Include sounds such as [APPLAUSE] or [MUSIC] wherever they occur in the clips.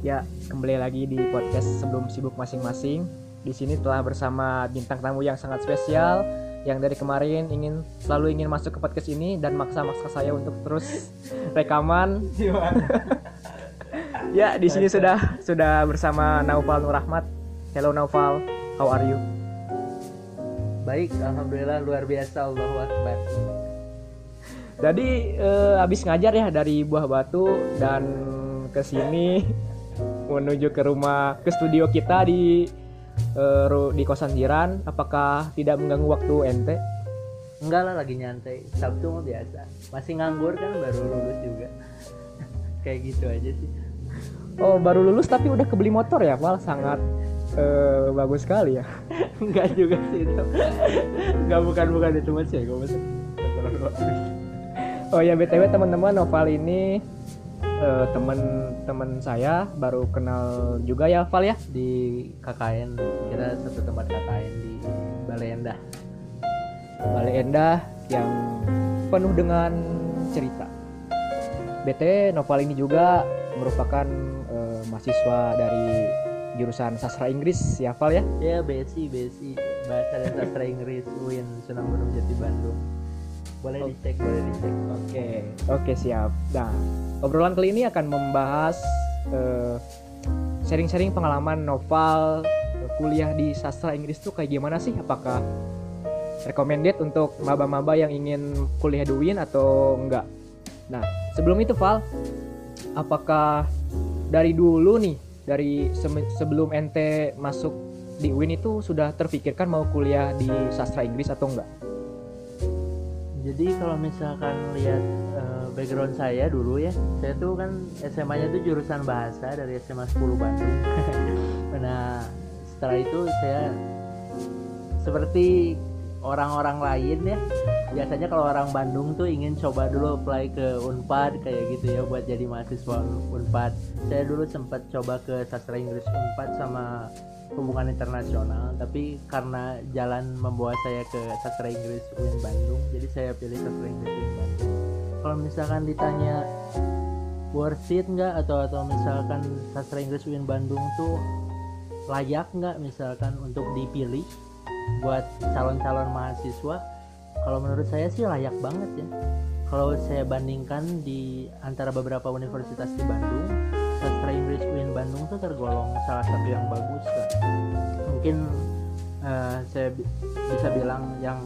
Ya, kembali lagi di podcast sebelum sibuk masing-masing. Di sini telah bersama bintang tamu yang sangat spesial yang dari kemarin ingin selalu ingin masuk ke podcast ini dan maksa-maksa saya untuk terus [LAUGHS] rekaman. [LAUGHS] ya, di sini sudah sudah bersama Naufal Nur Rahmat. Hello Naufal, how are you? Baik, alhamdulillah luar biasa Allahu Akbar. Jadi eh, habis ngajar ya dari Buah Batu dan ke sini menuju ke rumah ke studio kita di ru- di kosan jiran. Apakah tidak mengganggu waktu ente? Enggak lah lagi nyantai. Sabtu mah biasa. Masih nganggur kan baru lulus juga. [LAUGHS] Kayak gitu aja sih. Oh baru lulus tapi udah kebeli motor ya, Val sangat eh, bagus sekali ya. [LAUGHS] Enggak juga sih itu. Enggak bukan bukan itu mas ya, gue Oh ya btw teman-teman Noval ini eh, teman-teman saya baru kenal juga ya Val ya. di KKN kita satu tempat KKN di Balai Endah. Balai Endah yang penuh dengan cerita. BT Noval ini juga merupakan eh, mahasiswa dari jurusan sastra Inggris ya Val ya. Ya BSI BSI Bahasa dan Sastra Inggris UIN Sunan Gunung Jati Bandung. Boleh Oh. dicek, boleh dicek. Oke, oke siap. Nah, obrolan kali ini akan membahas eh, sharing-sharing pengalaman novel eh, kuliah di sastra Inggris tuh kayak gimana sih? Apakah recommended untuk maba-maba yang ingin kuliah di UIN atau enggak? Nah, sebelum itu Val, apakah dari dulu nih, dari sem- sebelum ente masuk di UIN itu sudah terpikirkan mau kuliah di sastra Inggris atau enggak? Jadi kalau misalkan lihat eh, background saya dulu ya, saya tuh kan SMA-nya tuh jurusan bahasa dari SMA 10 Bandung. [LAUGHS] nah, setelah itu saya seperti orang-orang lain ya. Biasanya kalau orang Bandung tuh ingin coba dulu apply ke Unpad kayak gitu ya buat jadi mahasiswa Unpad. Saya dulu sempat coba ke sastra Inggris Unpad sama hubungan internasional tapi karena jalan membawa saya ke sastra Inggris UIN Bandung jadi saya pilih sastra Inggris UIN Bandung. Kalau misalkan ditanya worth it nggak? Atau atau misalkan sastra Inggris UIN Bandung tuh layak nggak misalkan untuk dipilih buat calon-calon mahasiswa? Kalau menurut saya sih layak banget ya. Kalau saya bandingkan di antara beberapa universitas di Bandung sastra Inggris UIN Bandung tuh tergolong salah satu yang bagus kan mungkin eh, saya bi- bisa bilang yang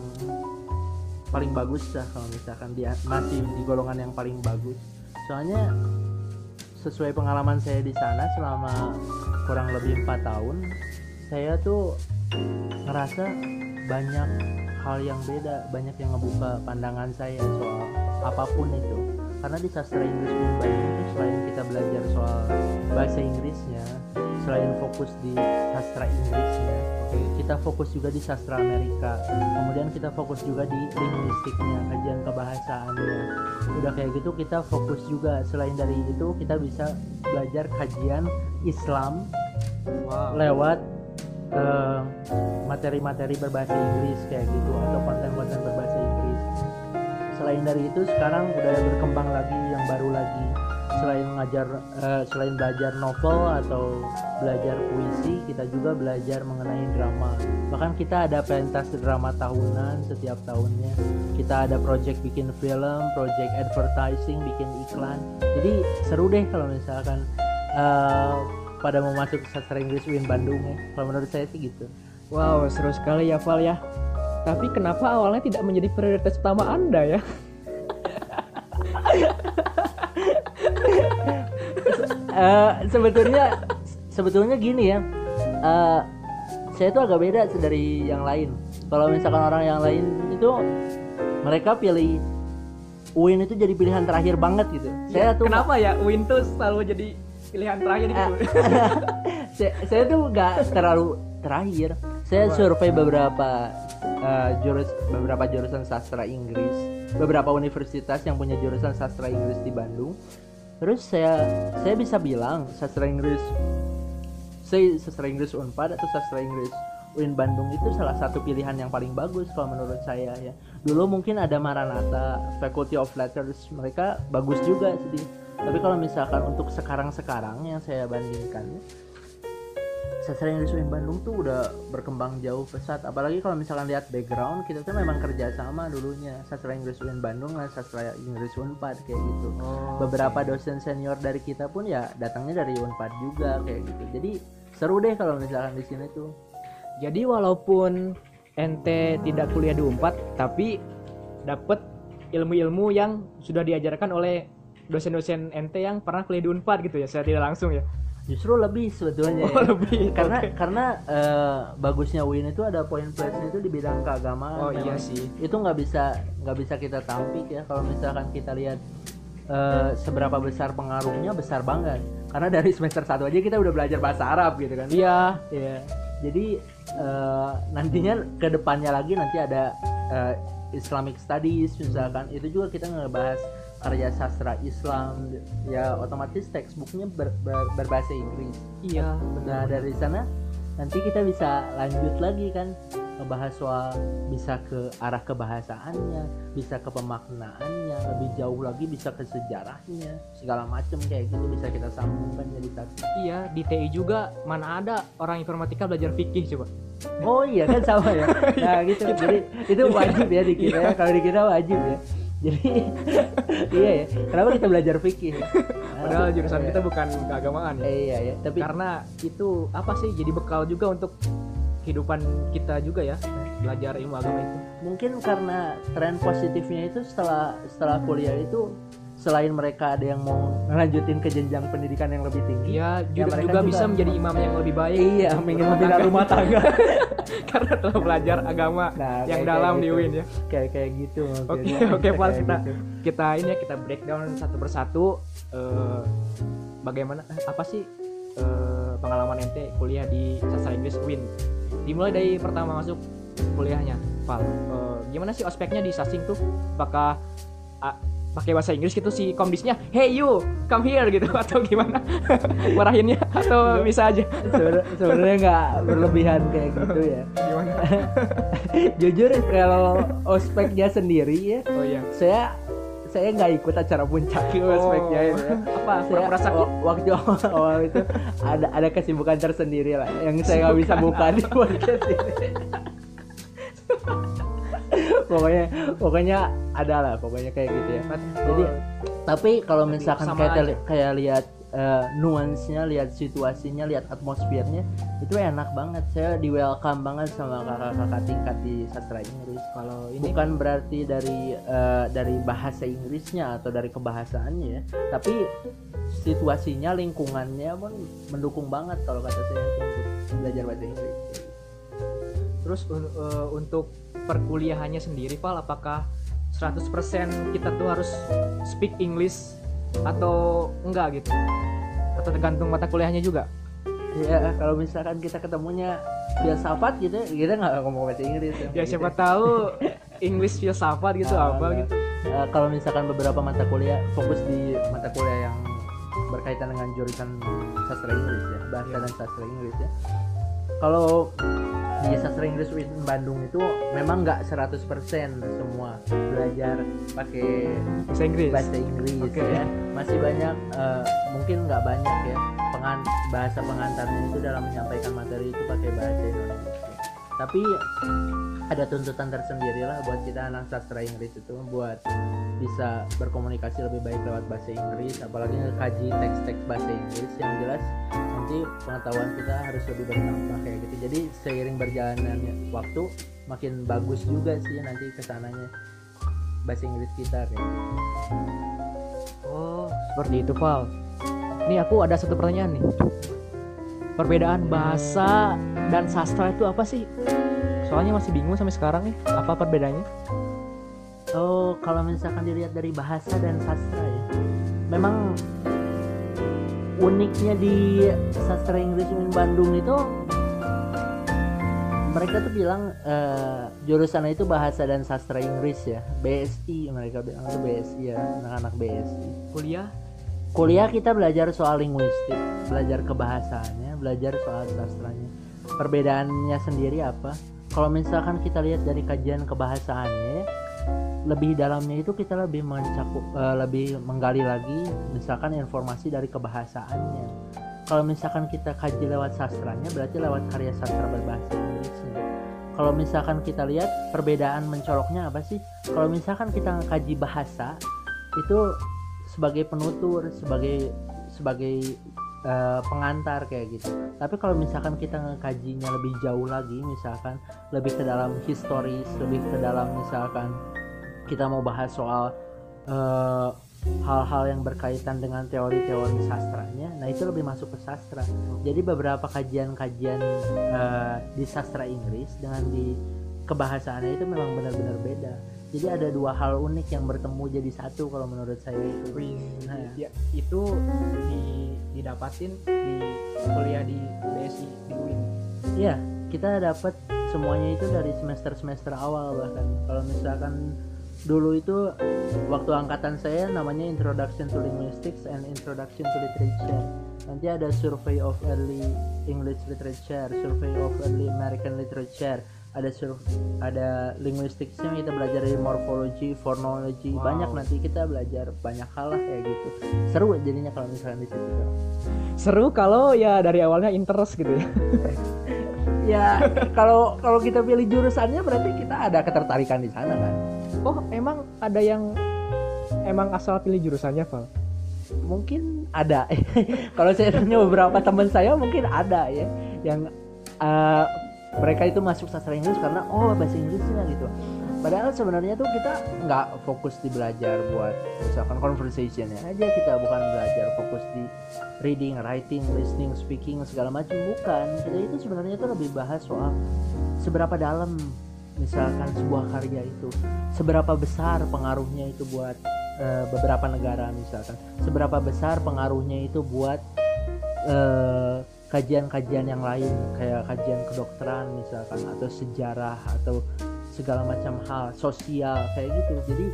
paling bagus lah kalau misalkan dia masih di golongan yang paling bagus. Soalnya sesuai pengalaman saya di sana selama kurang lebih empat tahun saya tuh ngerasa banyak hal yang beda banyak yang ngebuka pandangan saya soal apa pun itu karena di sastra Inggris Bandung itu selain kita belajar soal bahasa Inggrisnya selain fokus di sastra Inggrisnya oke kita fokus juga di sastra Amerika kemudian kita fokus juga di linguistiknya kajian kebahasaannya udah kayak gitu kita fokus juga selain dari itu kita bisa belajar kajian Islam Wow. lewat eh, materi-materi berbahasa Inggris kayak gitu atau konten-konten berbahasa Inggris. Selain dari itu sekarang udah berkembang lagi yang baru lagi. Selain mengajar eh, selain belajar novel atau belajar puisi kita juga belajar mengenai drama. Bahkan kita ada pentas drama tahunan setiap tahunnya. Kita ada project bikin film project advertising bikin iklan. Jadi seru deh kalau misalkan eh, pada mau masuk sastra Inggris UIN Bandung ya. Kalau menurut saya sih gitu. Wow, seru sekali ya Val ya. Tapi kenapa awalnya tidak menjadi prioritas utama Anda ya? Eh, sebetulnya sebetulnya gini ya. Eh, saya tuh agak beda dari yang lain. Kalau misalkan orang yang lain itu mereka pilih UIN itu jadi pilihan terakhir banget gitu. Saya tuh Kenapa ya? Win tuh selalu jadi pilihan terakhir gitu? [LAUGHS] saya, saya tuh nggak terlalu terakhir saya survei beberapa eh, jurus beberapa jurusan sastra Inggris beberapa universitas yang punya jurusan sastra Inggris di Bandung terus saya saya bisa bilang sastra Inggris saya sastra Inggris Unpad atau sastra Inggris UIN Bandung itu salah satu pilihan yang paling bagus kalau menurut saya ya. Dulu mungkin ada Maranatha, Faculty of Letters, mereka bagus juga sih. tapi kalau misalkan untuk sekarang-sekarang yang saya bandingkan sastra Inggris UIN Bandung tuh udah berkembang jauh pesat. Apalagi kalau misalkan lihat background kita tuh memang kerja sama dulunya. Sastra Inggris UIN Bandung dan sastra Inggris Unpad kayak gitu. Oh, beberapa dosen senior dari kita pun ya datangnya dari Unpad juga kayak gitu. Jadi seru deh kalau misalkan di sini tuh. Jadi walaupun ente tidak kuliah di Unpad, tapi dapat ilmu-ilmu yang sudah diajarkan oleh dosen-dosen ente yang pernah kuliah di Unpad gitu ya, saya tidak langsung ya. Justru lebih sebetulnya Oh, ya. lebih. karena Oke. karena eh, bagusnya UIN itu ada poin plusnya itu di bidang keagamaan Oh iya sih. itu nggak bisa nggak bisa kita tampik ya kalau misalkan kita lihat eh, seberapa besar pengaruhnya besar banget karena dari semester 1 aja kita udah belajar bahasa Arab gitu kan Iya, Iya. jadi eh, nantinya ke depannya lagi nanti ada eh, Islamic Studies misalkan itu juga kita ngebahas karya sastra Islam ya otomatis textbooknya ber- ber- berbahasa Inggris iya, Nah dari sana nanti kita bisa lanjut lagi kan ngebahas soal bisa ke arah kebahasaannya, bisa ke pemaknaannya, lebih jauh lagi bisa ke sejarahnya, segala macam kayak gitu bisa kita sambungkan jadi satu. Iya, di TI juga mana ada orang informatika belajar fikih coba. Oh iya kan sama ya. [LAUGHS] Nah gitu. Jadi itu wajib ya di kita ya. Kalau di kita wajib ya. Jadi iya ya. Kenapa kita belajar fikih? Padahal jurusan Iya. kita bukan keagamaan ya. Eh, iya ya. Tapi Karena itu apa sih jadi bekal juga untuk kehidupan kita juga ya, belajar ilmu agama itu. mungkin karena tren positifnya itu setelah setelah kuliah itu selain mereka ada yang mau ngelanjutin ke jenjang pendidikan yang lebih tinggi Iya, Ya, juga, mereka juga juga- bisa menjadi imam yang lebih baik. iya ingin membina rumah tangga [LAUGHS] Karena telah belajar agama Nah, yang kayak- dalam kayak di gitu. UIN ya. kayak kayak gitu Oke, oke, Pak, Kayak kita gitu. kita ini ya kita breakdown satu persatu eh, bagaimana eh, apa sih eh, pengalaman ente kuliah di sastra Inggris UIN. Dimulai dari pertama masuk kuliahnya, Val. Eh, gimana sih ospeknya di Sasing tuh? Apakah ah, pakai bahasa Inggris gitu si komdisnya, "Hey you, come here" gitu [LAUGHS] atau gimana? Marahinnya atau bisa aja? Sebenarnya- nggak berlebihan kayak gitu ya Gimana? [LAUGHS] jujur kalau ospeknya sendiri ya Oh iya. saya saya nggak ikut acara puncak Oh. ospeknya itu ya. Apa? saya wa- waktu awal itu ada ada kesibukan tersendiri lah yang saya nggak bisa buka di podcast ini pokoknya pokoknya ada lah pokoknya kayak gitu ya jadi tapi kalau misalkan Sama kayak aja. kayak lihat eh, nuansnya lihat situasinya lihat atmosfernya itu enak banget. Saya di welcome banget sama kakak-kakak tingkat di sastra Inggris. Kalau ini bukan berarti dari eh, dari bahasa Inggrisnya atau dari kebahasaannya ya tapi situasinya lingkungannya pun mendukung banget kalau kata saya untuk belajar bahasa Inggris. Terus eh, untuk perkuliahannya sendiri, Val, apakah 100% kita tuh harus speak English atau enggak gitu? Atau tergantung mata kuliahnya juga? ya kalau misalkan kita ketemunya filsafat gitu ya, kita nggak ngomong bahasa Inggris Ya Gitu. siapa tahu English filsafat gitu Ah, apa enggak. gitu. Eh, kalau misalkan beberapa mata kuliah fokus di mata kuliah yang berkaitan dengan jurusan sastra Inggris ya bahasa Iya. dan sastra Inggris ya kalau di sastra Inggris UIN Bandung itu memang nggak 100% semua belajar pakai Bahasa Inggris. bahasa Inggris Oke. ya masih banyak eh, mungkin nggak banyak ya pengan bahasa pengantarnya itu dalam menyampaikan materi itu pakai bahasa Indonesia tapi ada tuntutan tersendiri lah buat kita anak sastra Inggris itu buat bisa berkomunikasi lebih baik lewat bahasa Inggris apalagi kaji teks-teks bahasa Inggris yang jelas nanti pengetahuan kita harus lebih bertambah kayak gitu jadi seiring berjalannya waktu makin bagus juga sih nanti ke sananya bahasa Inggris kita kayak gitu. Oh, seperti itu, Val. Nih aku ada satu pertanyaan nih. Perbedaan bahasa dan sastra itu apa sih? Soalnya masih bingung sampai sekarang nih, apa perbedaannya? Oh, kalau misalkan dilihat dari bahasa dan sastra ya, memang uniknya di sastra Inggris UIN Bandung itu mereka tuh bilang eh, jurusan itu bahasa dan sastra Inggris ya, BSI mereka bilang itu BSI ya, anak-anak BSI. Kuliah Kuliah kita belajar soal linguistik, belajar kebahasaannya, belajar soal sastranya. Perbedaannya sendiri apa? Kalau misalkan kita lihat dari kajian kebahasaannya, ya, lebih dalamnya itu kita lebih mencakup eh, lebih menggali lagi misalkan informasi dari kebahasaannya. Kalau misalkan kita kaji lewat sastranya berarti lewat karya sastra berbahasa Inggrisnya. Kalau misalkan kita lihat perbedaan mencoloknya apa sih? Kalau misalkan kita kaji bahasa itu sebagai penutur sebagai sebagai eh, pengantar kayak gitu. Tapi kalau misalkan kita ngekajinya lebih jauh lagi misalkan lebih ke dalam historis lebih ke dalam misalkan kita mau bahas soal eh, hal-hal yang berkaitan dengan teori-teori sastranya nah itu lebih masuk ke sastra. Jadi beberapa kajian-kajian eh, di sastra Inggris dengan di kebahasaannya itu memang benar-benar beda jadi ada dua hal unik yang bertemu jadi satu kalau menurut saya itu Wih, Nah. ya, itu di, didapatin di kuliah di BSI di UIN. Iya, kita dapat semuanya itu dari semester-semester awal bahkan. Kalau misalkan dulu itu waktu angkatan saya namanya Introduction to Linguistics and Introduction to Literature. Nanti ada Survey of Early English Literature, Survey of Early American Literature, ada sur ada linguisticsnya kita belajar dari morphology, phonology, Wow. banyak nanti kita belajar banyak hal lah kayak gitu. Seru jadinya kalau misalkan di situ. Seru kalau ya dari awalnya interest gitu ya. [LAUGHS] ya kalau kalau kita pilih jurusannya berarti kita ada ketertarikan di sana kan Oh, emang ada yang emang asal pilih jurusannya, Val? mungkin ada [LAUGHS] kalau saya tanya beberapa teman saya mungkin ada ya yang eh, mereka itu masuk sastra Inggris karena oh bahasa Inggrisnya gitu. Padahal sebenarnya tuh kita nggak fokus di belajar buat misalkan conversationnya aja kita bukan belajar fokus di reading, writing, listening, speaking segala macam. Bukan. Kita itu sebenarnya tuh lebih bahas soal seberapa dalam misalkan sebuah karya itu. Seberapa besar pengaruhnya itu buat eh, beberapa negara misalkan. Seberapa besar pengaruhnya itu buat eh, kajian-kajian yang lain kayak kajian kedokteran misalkan atau sejarah atau segala macam hal sosial kayak gitu jadi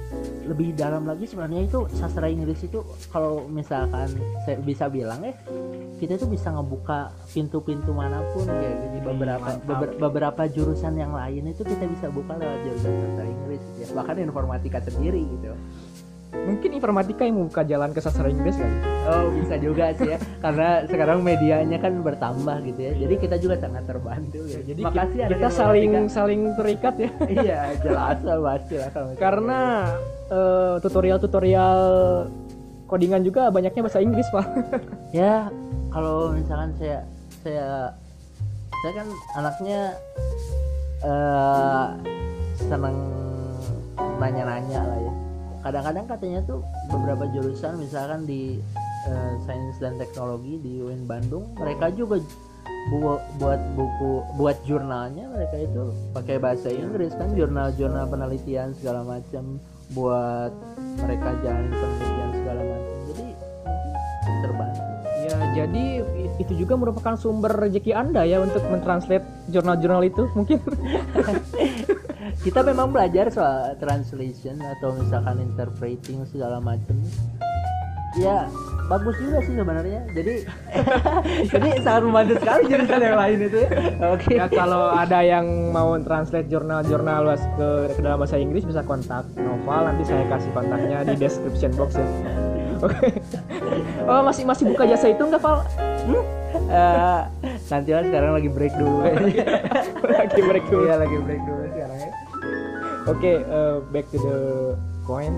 lebih dalam lagi sebenarnya itu sastra Inggris itu kalau misalkan saya bisa bilang ya kita itu bisa ngebuka pintu-pintu mana pun kayak gitu. Hmm, beberapa mantap. beber- beberapa jurusan yang lain itu kita bisa buka lewat jurusan sastra Inggris gitu ya bahkan informatika sendiri gitu Mungkin informatika yang membuka jalan ke sastra Inggris kan? Oh bisa juga sih ya karena sekarang medianya kan bertambah gitu ya jadi kita juga sangat terbantu ya. Jadi makasih kita, saling informatika. saling terikat ya. [LAUGHS] iya jelas lah pasti lah kalau misalnya. Karena eh, tutorial-tutorial codingan juga banyaknya bahasa Inggris, Pak. [LAUGHS] ya kalau misalkan saya saya saya kan anaknya eh seneng nanya-nanya lah ya kadang-kadang katanya tuh beberapa jurusan misalkan di eh, sains dan teknologi di UIN Bandung mereka juga buat buat buku buat jurnalnya mereka itu pakai bahasa Inggris kan jurnal-jurnal penelitian segala macam buat mereka jalanin penelitian segala macam jadi terbantu Ya, jadi itu juga merupakan sumber rezeki Anda ya untuk mentranslate jurnal-jurnal itu mungkin. [LAUGHS] kita memang belajar soal translation atau misalkan interpreting segala macam ya bagus juga sih sebenarnya jadi [LAUGHS] jadi sangat membantu sekali jurusan yang lain itu ya oke ya kalau ada yang mau translate jurnal-jurnal luas ke, ke dalam bahasa Inggris bisa kontak Noval nanti saya kasih kontaknya di description box ya. Oke. [LAUGHS] Oh masih masih buka jasa itu nggak Val? Eh, nanti lah sekarang lagi break dulu [LAUGHS] lagi break dulu. iya lagi break dulu sekarang ya Oke, eh, back to the point.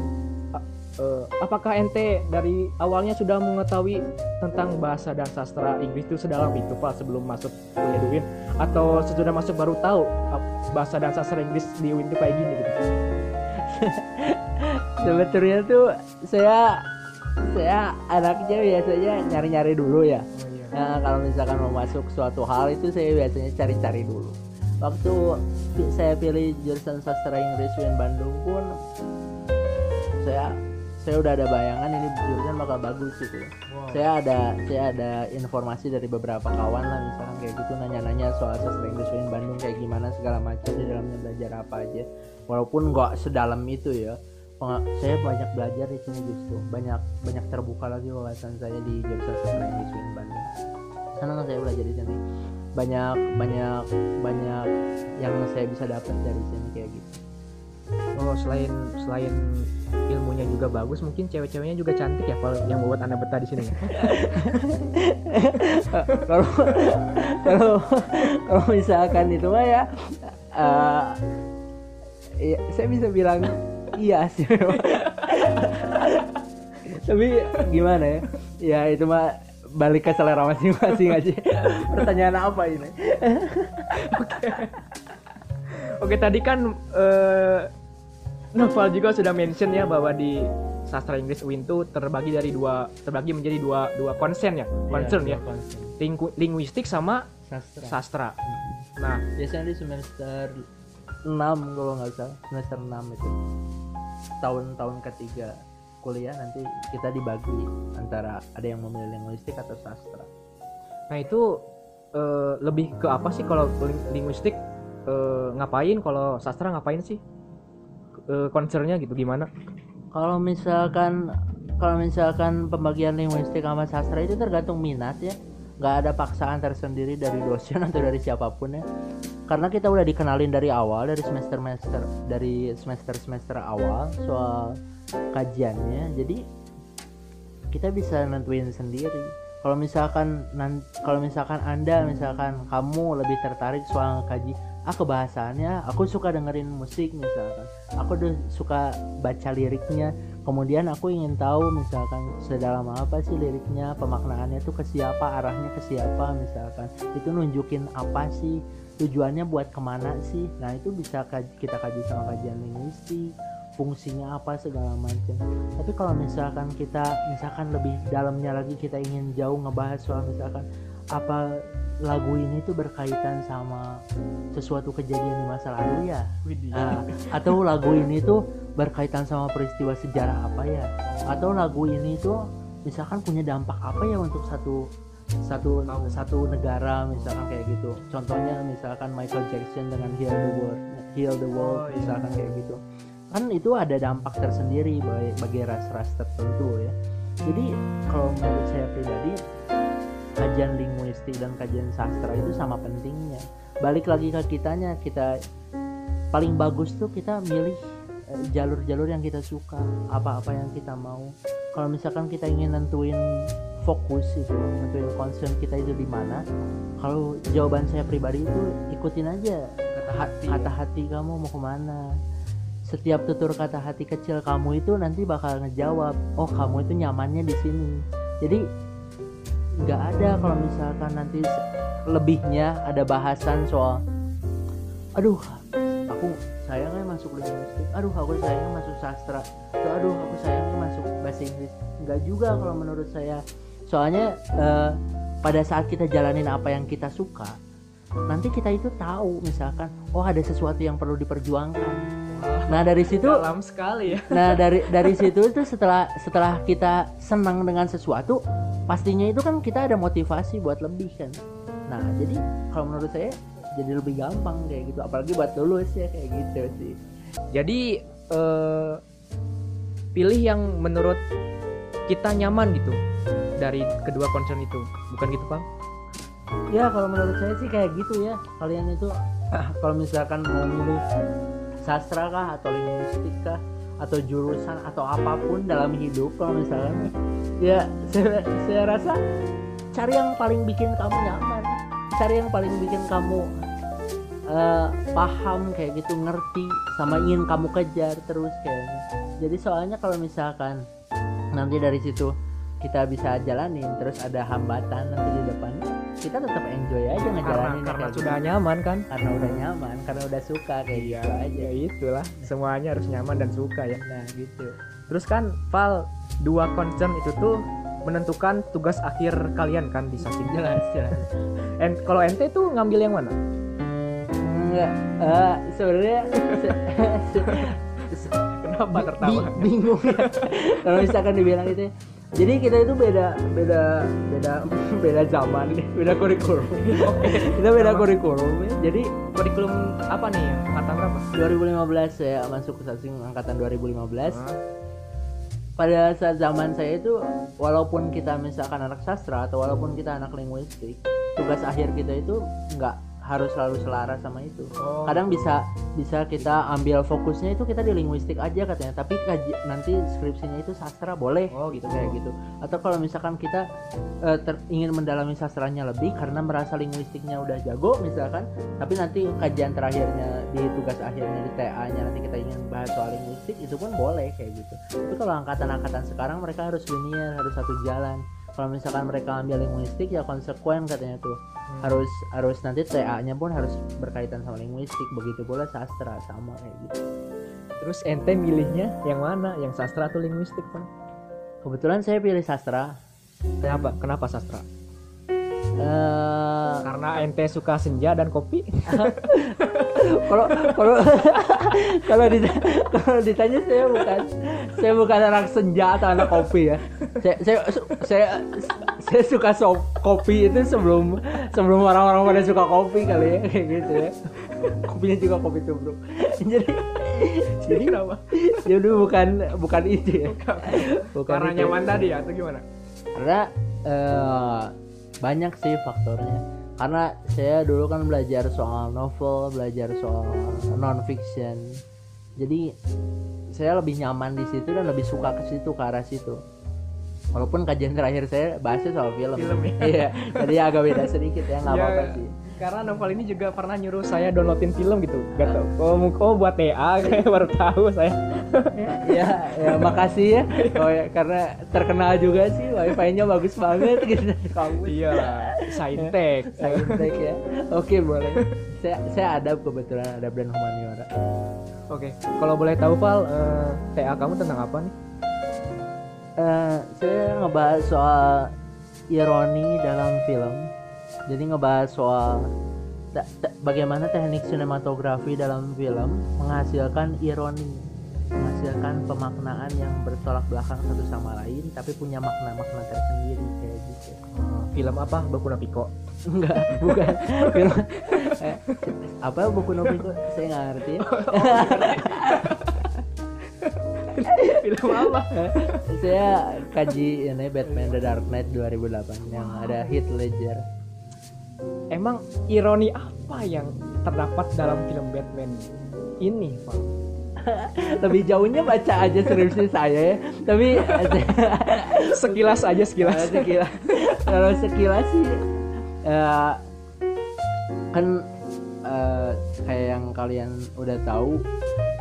A- eh, apakah ente dari awalnya sudah mengetahui tentang bahasa dan sastra Inggris itu sedalam itu Pak sebelum masuk kuliah di UIN atau sesudah masuk baru tahu ap- bahasa dan sastra Inggris di UIN itu kayak gini gitu? [LAUGHS] sebetulnya tuh saya saya anaknya biasanya nyari-nyari dulu ya Oh iya. Nah, kalau misalkan mau masuk suatu hal itu saya biasanya cari-cari dulu. Waktu saya pilih jurusan sastra Inggris UIN Bandung pun saya saya udah ada bayangan ini jurusan bakal bagus gitu. Wow. Saya ada saya ada informasi dari beberapa kawan lah misalkan kayak gitu nanya-nanya soal sastra Inggris UIN Bandung kayak gimana segala macam di dalamnya belajar apa aja. Walaupun nggak sedalam itu ya. Saya banyak belajar di sini justru banyak banyak terbuka lagi wawasan saya di jurusan sastra Inggris UIN Bandung senang saya belajar di sini banyak banyak banyak yang saya bisa dapat dari sini kayak gitu. Oh selain selain ilmunya juga bagus mungkin cewek-ceweknya juga cantik ya kalau yang membuat anda betah di sini ya? [LAUGHS] kalau kalau kalau misalkan itu mah ya eh, ya, saya bisa bilang iya sih. [LAUGHS] Tapi gimana ya? Ya itu mah balik ke selera masing-masing aja. [LAUGHS] Pertanyaan apa ini? Oke tadi kan eh, Noval juga sudah mention ya bahwa di sastra Inggris UIN itu terbagi dari dua terbagi menjadi dua dua konsen ya concern ya. Lingku- linguistik sama sastra. sastra. Nah. Biasanya di semester 6 kalau nggak salah semester 6 itu. Tahun-tahun ketiga kuliah nanti kita dibagi antara ada yang memilih linguistik atau sastra. Nah itu eh, lebih ke apa sih kalau ling- linguistik eh, ngapain? Kalau sastra ngapain sih? Eh, concernnya gitu gimana? kalau misalkan kalau misalkan pembagian linguistik sama sastra itu tergantung minat ya. Nggak ada paksaan tersendiri dari dosen atau dari siapa pun ya. Karena kita udah dikenalin dari awal dari semester semester dari semester semester awal soal kajiannya. Jadi kita bisa nentuin sendiri. Kalau misalkan kalau misalkan anda misalkan kamu lebih tertarik soal kaji ah kebahasaannya. Aku suka dengerin musik misalkan. Aku udah suka baca liriknya. Kemudian aku ingin tahu misalkan sedalam apa sih liriknya pemaknaannya tuh ke siapa arahnya ke siapa misalkan. Itu nunjukin apa sih? Tujuannya buat ke mana sih? Nah itu bisa kita kaji sama kajian linguistik fungsinya apa segala macam. Tapi kalau misalkan kita misalkan lebih dalamnya lagi kita ingin jauh ngebahas soal misalkan apa lagu ini tuh berkaitan sama sesuatu kejadian di masa lalu ya? Ah, atau lagu ini tuh berkaitan sama peristiwa sejarah apa ya? Atau lagu ini tuh misalkan punya dampak apa ya untuk satu satu satu negara misalkan kayak gitu? Contohnya misalkan Michael Jackson dengan Heal the World Heal the World Oh, iya. misalkan kayak gitu. Kan itu ada dampak tersendiri bagi ras-ras tertentu ya. Jadi kalau menurut saya pribadi kajian linguistik dan kajian sastra itu sama pentingnya. Balik lagi ke kitanya kita paling bagus tuh kita milih eh, jalur-jalur yang kita suka apa-apa yang kita mau. Kalau misalkan kita ingin nentuin fokus itu nentuin concern kita itu di mana kalau jawaban saya pribadi itu ikutin aja. Kata hati. kata hati kamu mau ke mana. Setiap tutur kata hati kecil kamu itu nanti bakal ngejawab oh kamu itu nyamannya di sini. Jadi nggak ada kalau misalkan nanti lebihnya ada bahasan soal aduh aku sayangnya masuk linguistik aduh aku sayangnya masuk sastra. Tuh, aduh aku sayangnya masuk bahasa Inggris. Nggak juga kalau menurut saya. Soalnya eh, pada saat kita jalanin apa yang kita suka nanti kita itu tahu misalkan oh ada sesuatu yang perlu diperjuangkan nah dari situ dalam sekali ya. Nah [LAUGHS] dari dari situ itu setelah setelah kita senang dengan sesuatu, pastinya itu kan kita ada motivasi buat lebih kan. Nah jadi kalau menurut saya jadi lebih gampang kayak gitu, apalagi buat lulus ya kayak gitu sih. Jadi eh, pilih yang menurut kita nyaman gitu dari kedua concern itu, bukan gitu bang? Ya kalau menurut saya sih kayak gitu ya. Kalian itu [CLEARS THROAT] kalau misalkan mau milih sastra kah atau linguistik kah atau jurusan atau apa pun dalam hidup kalau misalkan ya saya, saya rasa cari yang paling bikin kamu nyaman. Cari yang paling bikin kamu eh, paham kayak gitu ngerti sama ingin kamu kejar terus kayaknya jadi soalnya kalau misalkan nanti dari situ kita bisa jalanin terus ada hambatan nanti di depan kita tetap enjoy aja Karena ngejalanin karena kayak sudah gitu. nyaman kan? karena udah nyaman karena udah suka kayak gitu aja ya itulah semuanya harus nyaman dan suka ya. nah gitu Terus kan Val dua concern itu tuh menentukan tugas akhir kalian kan di sasing jelas jelas [LAUGHS] And kalau ente tuh ngambil yang mana? enggak eh, sebenarnya se- [LAUGHS] se- Kenapa tertawa? bi- bingung ya kalau misalkan dibilang itu ya. Jadi kita itu beda beda beda [LAUGHS] beda zaman nih, beda kurikulum [LAUGHS] kita beda kurikulum ya. jadi Kurikulum apa nih? Angkatan berapa? 2015 saya masuk ke sasing angkatan 2015 Hah? pada saat zaman saya itu walaupun kita misalkan anak sastra atau walaupun kita anak linguistik tugas akhir kita itu nggak harus selalu selaras sama itu. Oh, kadang bisa bisa kita ambil fokusnya itu kita di linguistik aja katanya. Tapi kaji, nanti skripsinya itu sastra boleh Oh, gitu. kayak gitu. Atau kalau misalkan kita eh, ter- ingin mendalami sastranya lebih karena merasa linguistiknya udah jago misalkan tapi nanti kajian terakhirnya di tugas akhirnya di TA-nya nanti kita ingin bahas soal linguistik itu pun boleh kayak gitu. Tapi kalau angkatan-angkatan sekarang mereka harus linear harus satu jalan kalau misalkan mereka ambil linguistik ya konsekuen katanya tuh Hmm. harus harus nanti TA-nya pun harus berkaitan sama linguistik begitu pula sastra sama kayak gitu Terus ente milihnya yang mana? Yang sastra atau linguistik, Pak? kebetulan saya pilih sastra Kenapa? Kenapa sastra? Eh, Karena ente suka senja dan kopi. [LAUGHS] kalau kalau [LAUGHS] kalau ditanya, kalau ditanya saya bukan saya bukan anak senja atau anak kopi ya saya saya saya, saya suka sop, kopi itu sebelum sebelum orang-orang pada suka kopi kali ya kayak gitu ya kopinya juga kopi tubruk [LAUGHS] jadi Jadi kenapa? jadi bukan bukan itu ya bukan Karena itu. nyaman tadi ya atau gimana? karena eh, banyak sih faktornya karena saya dulu kan belajar soal novel belajar soal non fiction jadi saya lebih nyaman di situ dan lebih suka ke situ ke arah situ. Walaupun kajian terakhir saya bahasnya soal film, Film, ya. iya jadi agak beda sedikit ya nggak Ya, apa-apa sih Karena novel ini juga pernah nyuruh saya downloadin film gitu. Gak tau. Oh, oh buat TA [LAUGHS] kayak baru tahu saya. ya, ya makasih ya oh, ya karena terkenal juga sih wifi-nya bagus banget gitu dari [LAUGHS] kamu Iya saintek. Saintek ya oke boleh saya saya ada kebetulan ada brand humaniora Oke, kalau boleh tahu Val, eh, TA kamu tentang apa nih? Eh, saya ngebahas soal ironi dalam film jadi ngebahas soal ta- ta- bagaimana teknik sinematografi dalam film menghasilkan ironi menghasilkan pemaknaan yang bertolak belakang satu sama lain tapi punya makna-makna tersendiri kayak gitu Eh, film apa? Baku Piko. enggak [LAUGHS] bukan film eh, apa buku Nobiko saya nggak ngerti [LAUGHS] ya. film apa? saya kaji ini Batman The Dark Knight 2008 yang ada Heath Ledger Emang ironi apa yang terdapat dalam film Batman ini, Val? [LAUGHS] lebih jauhnya baca aja skripsi saya ya tapi [LAUGHS] Sekilas aja sekilas. Kalau sekilas kalau sekilas sih eh, kan eh, kayak yang kalian udah tahu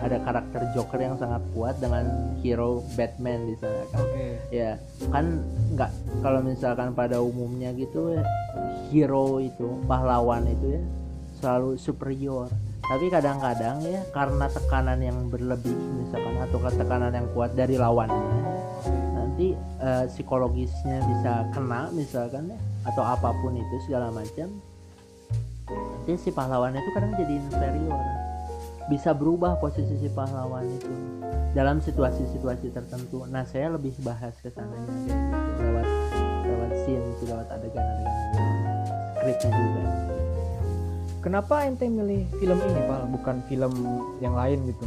ada karakter Joker yang sangat kuat dengan hero Batman di sana kan. Oke. ya kan nggak kalau misalkan pada umumnya gitu hero itu pahlawan itu ya selalu superior. Tapi kadang-kadang ya karena tekanan yang berlebih misalkan atau tekanan yang kuat dari lawannya nanti eh, psikologisnya bisa kena misalkan ya atau apa pun itu segala macam nanti si pahlawan itu kadang jadi inferior bisa berubah posisi si pahlawan itu dalam situasi-situasi tertentu. Nah, saya lebih bahas ke sananya kayak gitu lewat lewat scene, lewat adegan-adegan skripnya juga. Kenapa ente milih film ini, Val? Bukan film yang lain gitu?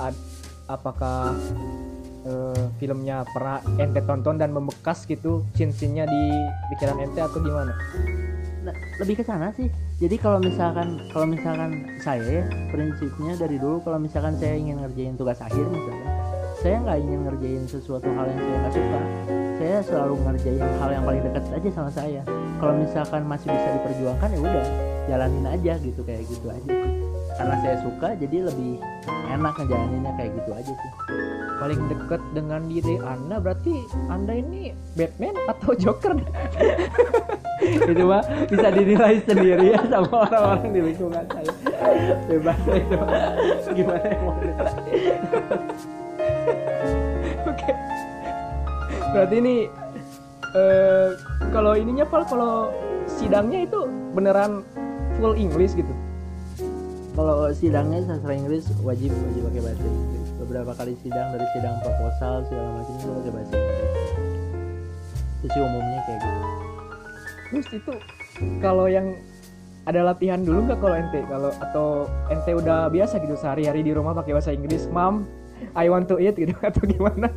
Ad- apakah eh, filmnya pernah ente tonton dan membekas gitu scene-scene-nya di pikiran ente atau gimana? Nah, lebih ke sana sih. Jadi kalau misalkan kalau misalkan saya ya prinsipnya dari dulu kalau misalkan saya ingin ngerjain tugas akhir misalkan, saya nggak ingin ngerjain sesuatu hal yang saya nggak suka. Saya selalu ngerjain hal yang paling dekat aja sama saya. Kalau misalkan masih bisa diperjuangkan ya udah jalanin aja gitu kayak gitu aja. Karena saya suka jadi lebih enak ngejalaninnya kayak gitu aja sih. Paling dekat dengan diri anda berarti anda ini Batman atau Joker? [LAUGHS] itu mah bisa dinilai sendiri ya sama orang-orang di lingkungan saya bebas itu gimana yang mau [LAUGHS] Oke. Berarti ini eh kalau ininya Val kalau sidangnya itu beneran full English gitu. Kalau sidangnya sastra Inggris wajib wajib pakai bahasa Inggris. Beberapa kali sidang dari sidang proposal segala macam itu pakai bahasa Inggris. Itu sih umumnya kayak gitu. Terus itu kalau yang ada latihan dulu nggak kalau ente kalau atau ente udah biasa gitu sehari-hari di rumah pakai bahasa Inggris, "Mom, I want to eat" gitu [LAUGHS] atau gimana?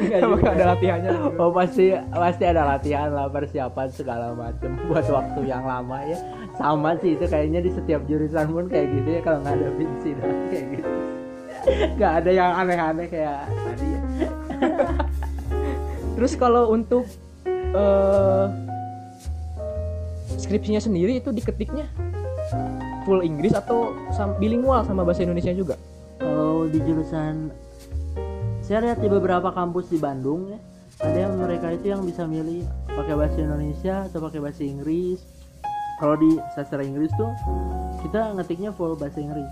Apakah ada latihannya? Oh pasti pasti ada latihan lah persiapan segala macam [LAUGHS] buat waktu yang lama ya sama sih itu kayaknya di setiap jurusan pun kayak gitu ya kalau nggak ada insidan kayak gitu. [LAUGHS] Nggak ada yang aneh-aneh kayak tadi ya. [LAUGHS] Terus kalau untuk eh skripsinya sendiri itu diketiknya full Inggris atau bilingual sama bahasa Indonesia juga? kalau di jurusan saya lihat di beberapa kampus di Bandung ya ada yang mereka itu yang bisa milih pakai bahasa Indonesia atau pakai bahasa Inggris kalau di sastra Inggris tuh kita ngetiknya full bahasa Inggris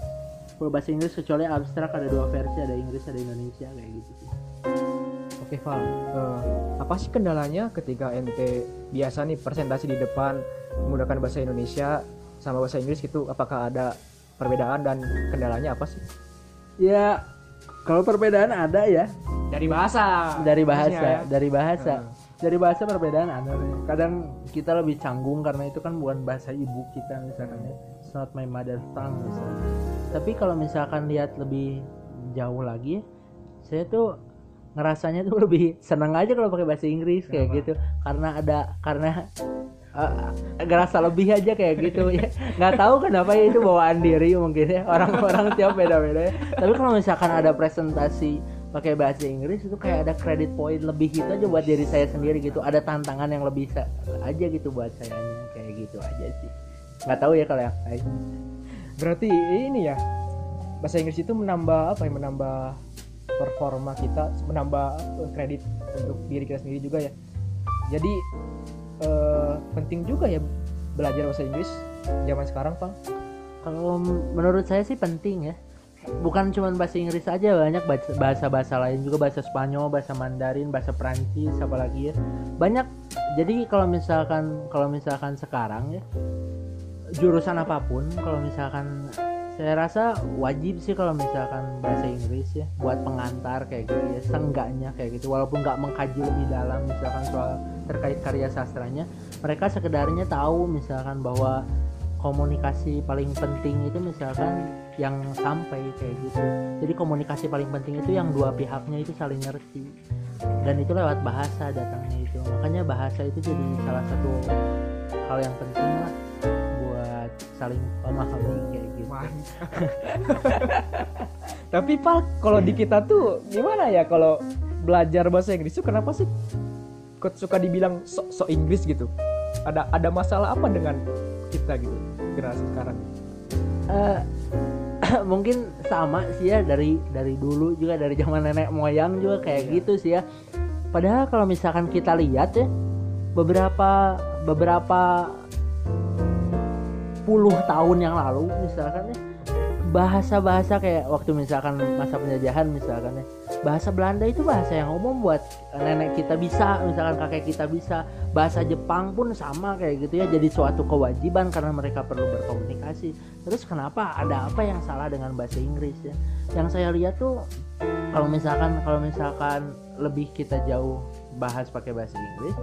full bahasa Inggris kecuali abstrak ada dua versi ada Inggris ada Indonesia kayak gitu sih Oke Val, Eh, apa sih kendalanya ketika ente biasa nih presentasi di depan menggunakan bahasa Indonesia sama bahasa Inggris gitu? Apakah ada perbedaan dan kendalanya apa sih? ya kalau perbedaan ada ya Dari bahasa. dari bahasa ya. dari bahasa Hmm. Dari bahasa perbedaan ada kadang kita lebih canggung karena itu kan bukan bahasa ibu kita misalkan ya. It's not my mother tongue misalnya. Tapi kalau misalkan lihat lebih jauh lagi saya tuh ngerasanya tuh [LAUGHS] lebih seneng aja kalau pakai bahasa Inggris kayak Kenapa? gitu. Karena ada karena uh, ngerasa lebih aja kayak gitu ya. Nggak tahu kenapa ya itu bawaan diri mungkin ya. Orang-orang tiap beda-beda ya. Tapi kalau misalkan ada presentasi pakai bahasa Inggris itu kayak ada credit point lebih gitu aja buat diri saya sendiri gitu ada tantangan yang lebih aja gitu buat saya kayak gitu aja sih nggak tahu ya kalau yang lain Berarti ini ya bahasa Inggris itu menambah apa ya? Menambah performa kita, menambah eh, kredit untuk diri kita sendiri juga ya. Jadi eh, penting juga ya belajar bahasa Inggris zaman sekarang, Pak. kalau menurut saya sih penting ya bukan cuma bahasa Inggris aja banyak bahasa bahasa lain juga bahasa Spanyol bahasa Mandarin bahasa Prancis apalagi ya. Banyak jadi kalau misalkan kalau misalkan sekarang ya jurusan apa pun kalau misalkan saya rasa wajib sih kalau misalkan bahasa Inggris ya buat pengantar kayak gitu ya seenggaknya kayak gitu. Walaupun nggak mengkaji lebih dalam misalkan soal terkait karya sastranya mereka sekedarnya tahu misalkan bahwa komunikasi paling penting itu misalkan yang sampai kayak gitu. Jadi komunikasi paling penting itu yang dua pihaknya itu saling ngerti. Dan itu lewat bahasa datangnya itu. Makanya bahasa itu jadi salah satu hal yang penting lah buat saling memahami kayak gitu. [LAUGHS] Tapi Pak, kalau di kita tuh gimana ya kalau belajar bahasa Inggris tuh kenapa sih kok suka dibilang sok sok Inggris gitu? Ada ada masalah apa dengan kita gitu generasi sekarang? Eh, [LAUGHS] mungkin sama sih ya dari dari dulu juga dari zaman nenek moyang juga kayak Iya. gitu sih ya padahal kalau misalkan kita lihat ya beberapa beberapa puluh tahun yang lalu misalkan ya bahasa-bahasa kayak waktu misalkan masa penjajahan misalkan ya. Bahasa Belanda itu bahasa yang umum buat nenek kita bisa misalkan kakek kita bisa. Bahasa Jepang pun sama kayak gitu ya jadi suatu kewajiban karena mereka perlu berkomunikasi. Terus kenapa ada apa yang salah dengan bahasa Inggris ya? Yang saya lihat tuh kalau misalkan kalau misalkan lebih kita jauh bahas pakai bahasa Inggris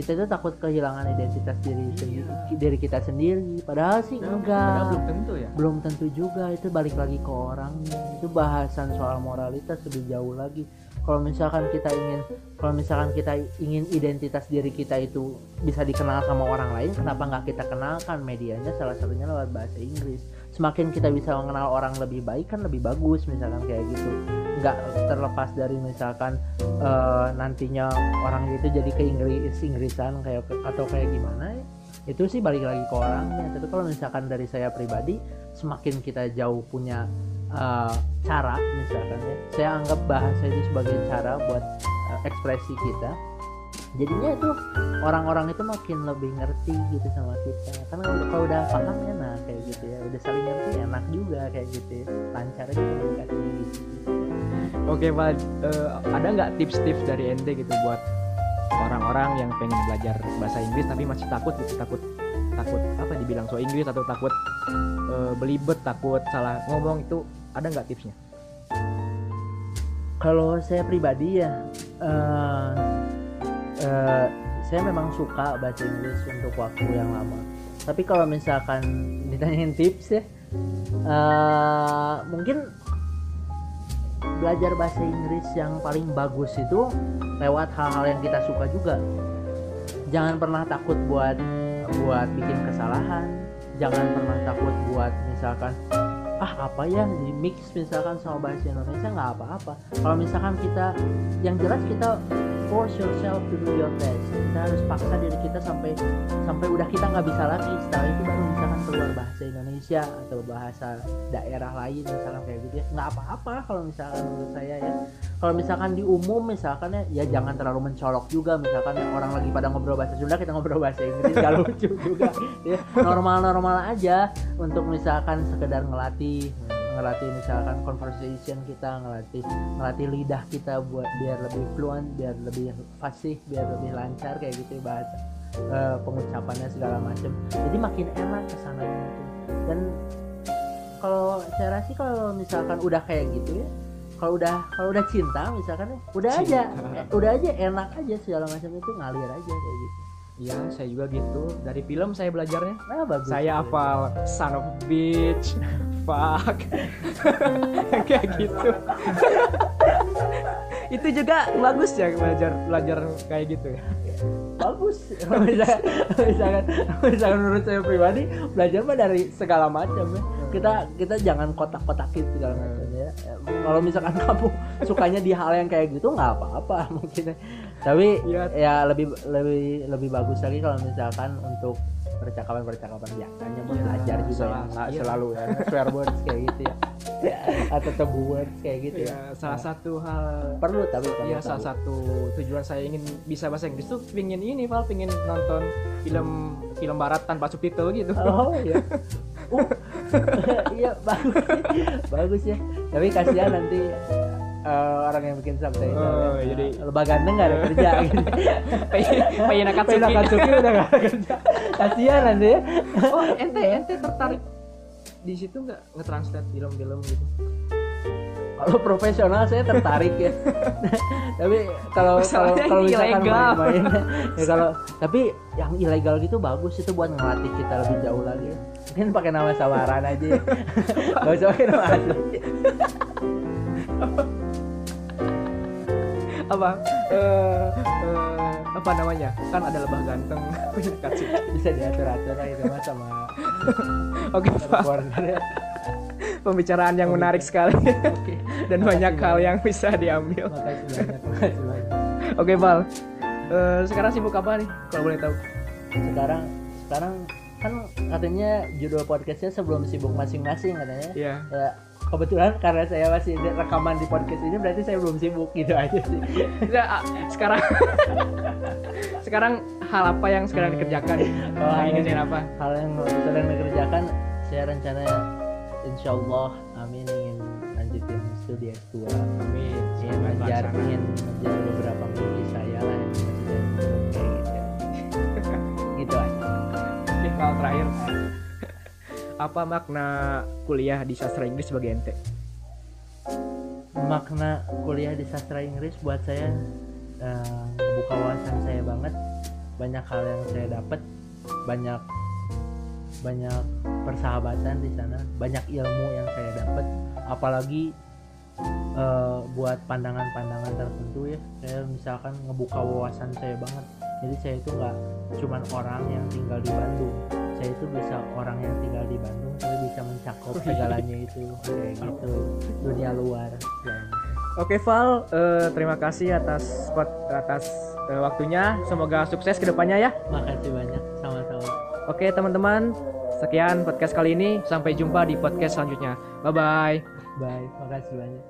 kita tuh takut kehilangan identitas diri sendiri diri kita sendiri. Padahal sih enggak. belum tentu ya. belum tentu juga. Itu balik lagi ke orangnya itu bahasan soal moralitas lebih jauh lagi. Kalau misalkan kita ingin kalau misalkan kita ingin identitas diri kita itu bisa dikenal sama orang lain kenapa nggak kita kenalkan medianya? Salah satunya lewat bahasa Inggris. Semakin kita bisa mengenal orang lebih baik kan lebih bagus misalkan kayak gitu nggak terlepas dari misalkan eh, nantinya orang itu jadi ke Inggris Inggrisan kayak atau kayak gimana itu sih balik lagi ke orangnya. Tapi kalau misalkan dari saya pribadi semakin kita jauh punya uh, cara misalkan ya saya anggap bahasa itu sebagai cara buat uh, ekspresi kita jadinya itu orang-orang itu makin lebih ngerti gitu sama kita. Karena kalau, kalau udah paham nah kayak gitu ya. Udah saling ngerti enak juga kayak gitu ya. Lancar aja komunikasinya gitu Oke Pak, Eh, ada nggak tips-tips dari ente gitu buat orang-orang yang pengen belajar bahasa Inggris tapi masih takut gitu takut takut apa dibilang so Inggris atau takut eh, belibet takut salah ngomong itu ada nggak tipsnya? kalau saya pribadi ya eh eh, saya memang suka baca Inggris untuk waktu yang lama tapi kalau misalkan ditanyain tips ya eh mungkin belajar bahasa Inggris yang paling bagus itu lewat hal-hal yang kita suka juga. Jangan pernah takut buat buat bikin kesalahan. Jangan pernah takut buat misalkan ah apa ya di mix misalkan sama bahasa Indonesia nggak apa-apa. Kalau misalkan kita yang jelas kita force yourself to do your best. Kita harus paksa diri kita sampai sampai udah kita nggak bisa lagi. Setelah itu baru misalkan keluar bahasa Indonesia atau bahasa daerah lain misalkan kayak gitu ya. Nggak apa-apa kalau misalkan menurut saya ya. Kalau misalkan di umum misalkan ya, ya jangan terlalu mencolok juga. Misalkan ya orang lagi pada ngobrol bahasa Sunda kita ngobrol bahasa Inggris. Gak [LAUGHS] lucu juga. Ya normal-normal aja untuk misalkan sekedar ngelatih ngelatih misalkan conversation kita ngelatih ngelatih lidah kita buat biar lebih fluent biar lebih fasih biar lebih lancar kayak gitu ya, bahasa eh, pengucapannya segala macam jadi makin enak ke sana gitu dan kalau saya rasa kalau misalkan udah kayak gitu ya kalau udah kalau udah cinta misalkan ya udah aja Cinta. eh, udah aja enak aja segala macam itu ngalir aja kayak gitu Iya, saya juga gitu. Dari film saya belajarnya. nah bagus Saya hafal son of bitch, fuck, [LAUGHS] kayak gitu. [LAUGHS] itu juga bagus ya belajar belajar kayak gitu ya. bagus [LAUGHS] misalkan, misalkan misalkan menurut saya pribadi belajar mah dari segala macam ya. Kita kita jangan kotak-kotakin segala macam ya. Ya, kalau misalkan [LAUGHS] kamu sukanya di hal yang kayak gitu nggak apa-apa [LAUGHS] mungkin tapi Iya. ya lebih lebih lebih bagus lagi kalau misalkan untuk percakapan-percakapan biasanya mah Iya, belajar juga salah. ya nggak Iya. selalu ya swear words kayak gitu ya [LAUGHS] atau tebu words kayak gitu ya, Ya, salah satu hal perlu tapi ya salah tahu. satu tujuan saya ingin bisa bahasa Inggris tuh pingin ini Val pingin nonton film film barat tanpa subtitle gitu Oh [LAUGHS] iya. Uh, [LAUGHS] iya bagus, bagus ya. Tapi kasihan nanti eh, orang yang bikin subtitle. Oh, ya. jadi- lebah ganteng gak ada kerja [LAUGHS] gitu. pengen. Pengen Akatsuki udah gak ada kerja. Kasihan nanti ya. oh ente ente tertarik di situ nggak nge-translate film-film gitu Kalau profesional saya tertarik ya. [LAUGHS] tapi kalau kalau kalau misalkan ilegal. main-main ya kalau tapi yang ilegal gitu bagus itu buat ngelatih kita lebih jauh lagi. Mungkin pakai nama samaran aja. [LAUGHS] Gak usah pakai nama asli. Apa eh eh, apa namanya kan ada lebah ganteng [LAUGHS] punya Bisa diatur-atur lah itu mah sama [LAUGHS] oke Pak. reporter ya. pembicaraan yang menarik sekali Oke. [LAUGHS] dan Makasih banyak hal yang bisa diambil Makasih banyak, makasih banyak. oke Val Eh, sekarang sibuk apa nih kalau boleh tahu Sekarang sekarang kan katanya judul podcastnya sebelum sibuk masing-masing katanya. Iya. Ya kebetulan karena saya masih rekaman di podcast ini berarti saya belum sibuk gitu aja sih. Nggak, ah, sekarang [LAUGHS] sekarang hal apa yang sekarang dikerjakan? Oh, lagi hal ngerjain yang- apa? Hal yang sedang dikerjakan saya rencana insya Allah amin ingin lanjutin studi S2 amin ya ngejar ingin ngejar beberapa mimpi saya lah yang kayak gitu [LAUGHS] gitu aja. Oke, Val terakhir apa makna kuliah di sastra Inggris sebagai ente? Makna kuliah di sastra Inggris buat saya eh, membuka wawasan saya banget. Banyak hal yang saya dapat banyak banyak persahabatan di sana banyak ilmu yang saya dapat. Apalagi eh, buat pandangan-pandangan tertentu ya saya misalkan ngebuka wawasan saya banget. Jadi saya itu nggak cuman orang yang tinggal di Bandung saya itu bisa orang yang tinggal di Bandung tapi bisa mencakup segalanya itu [LAUGHS] kayak gitu dunia luar dan Oke Val, eh, terima kasih atas pot- atas eh, waktunya. Semoga sukses ke depannya ya. makasih banyak sama-sama Oke teman-teman, sekian podcast kali ini. Sampai jumpa di podcast selanjutnya. Bye bye. bye makasih banyak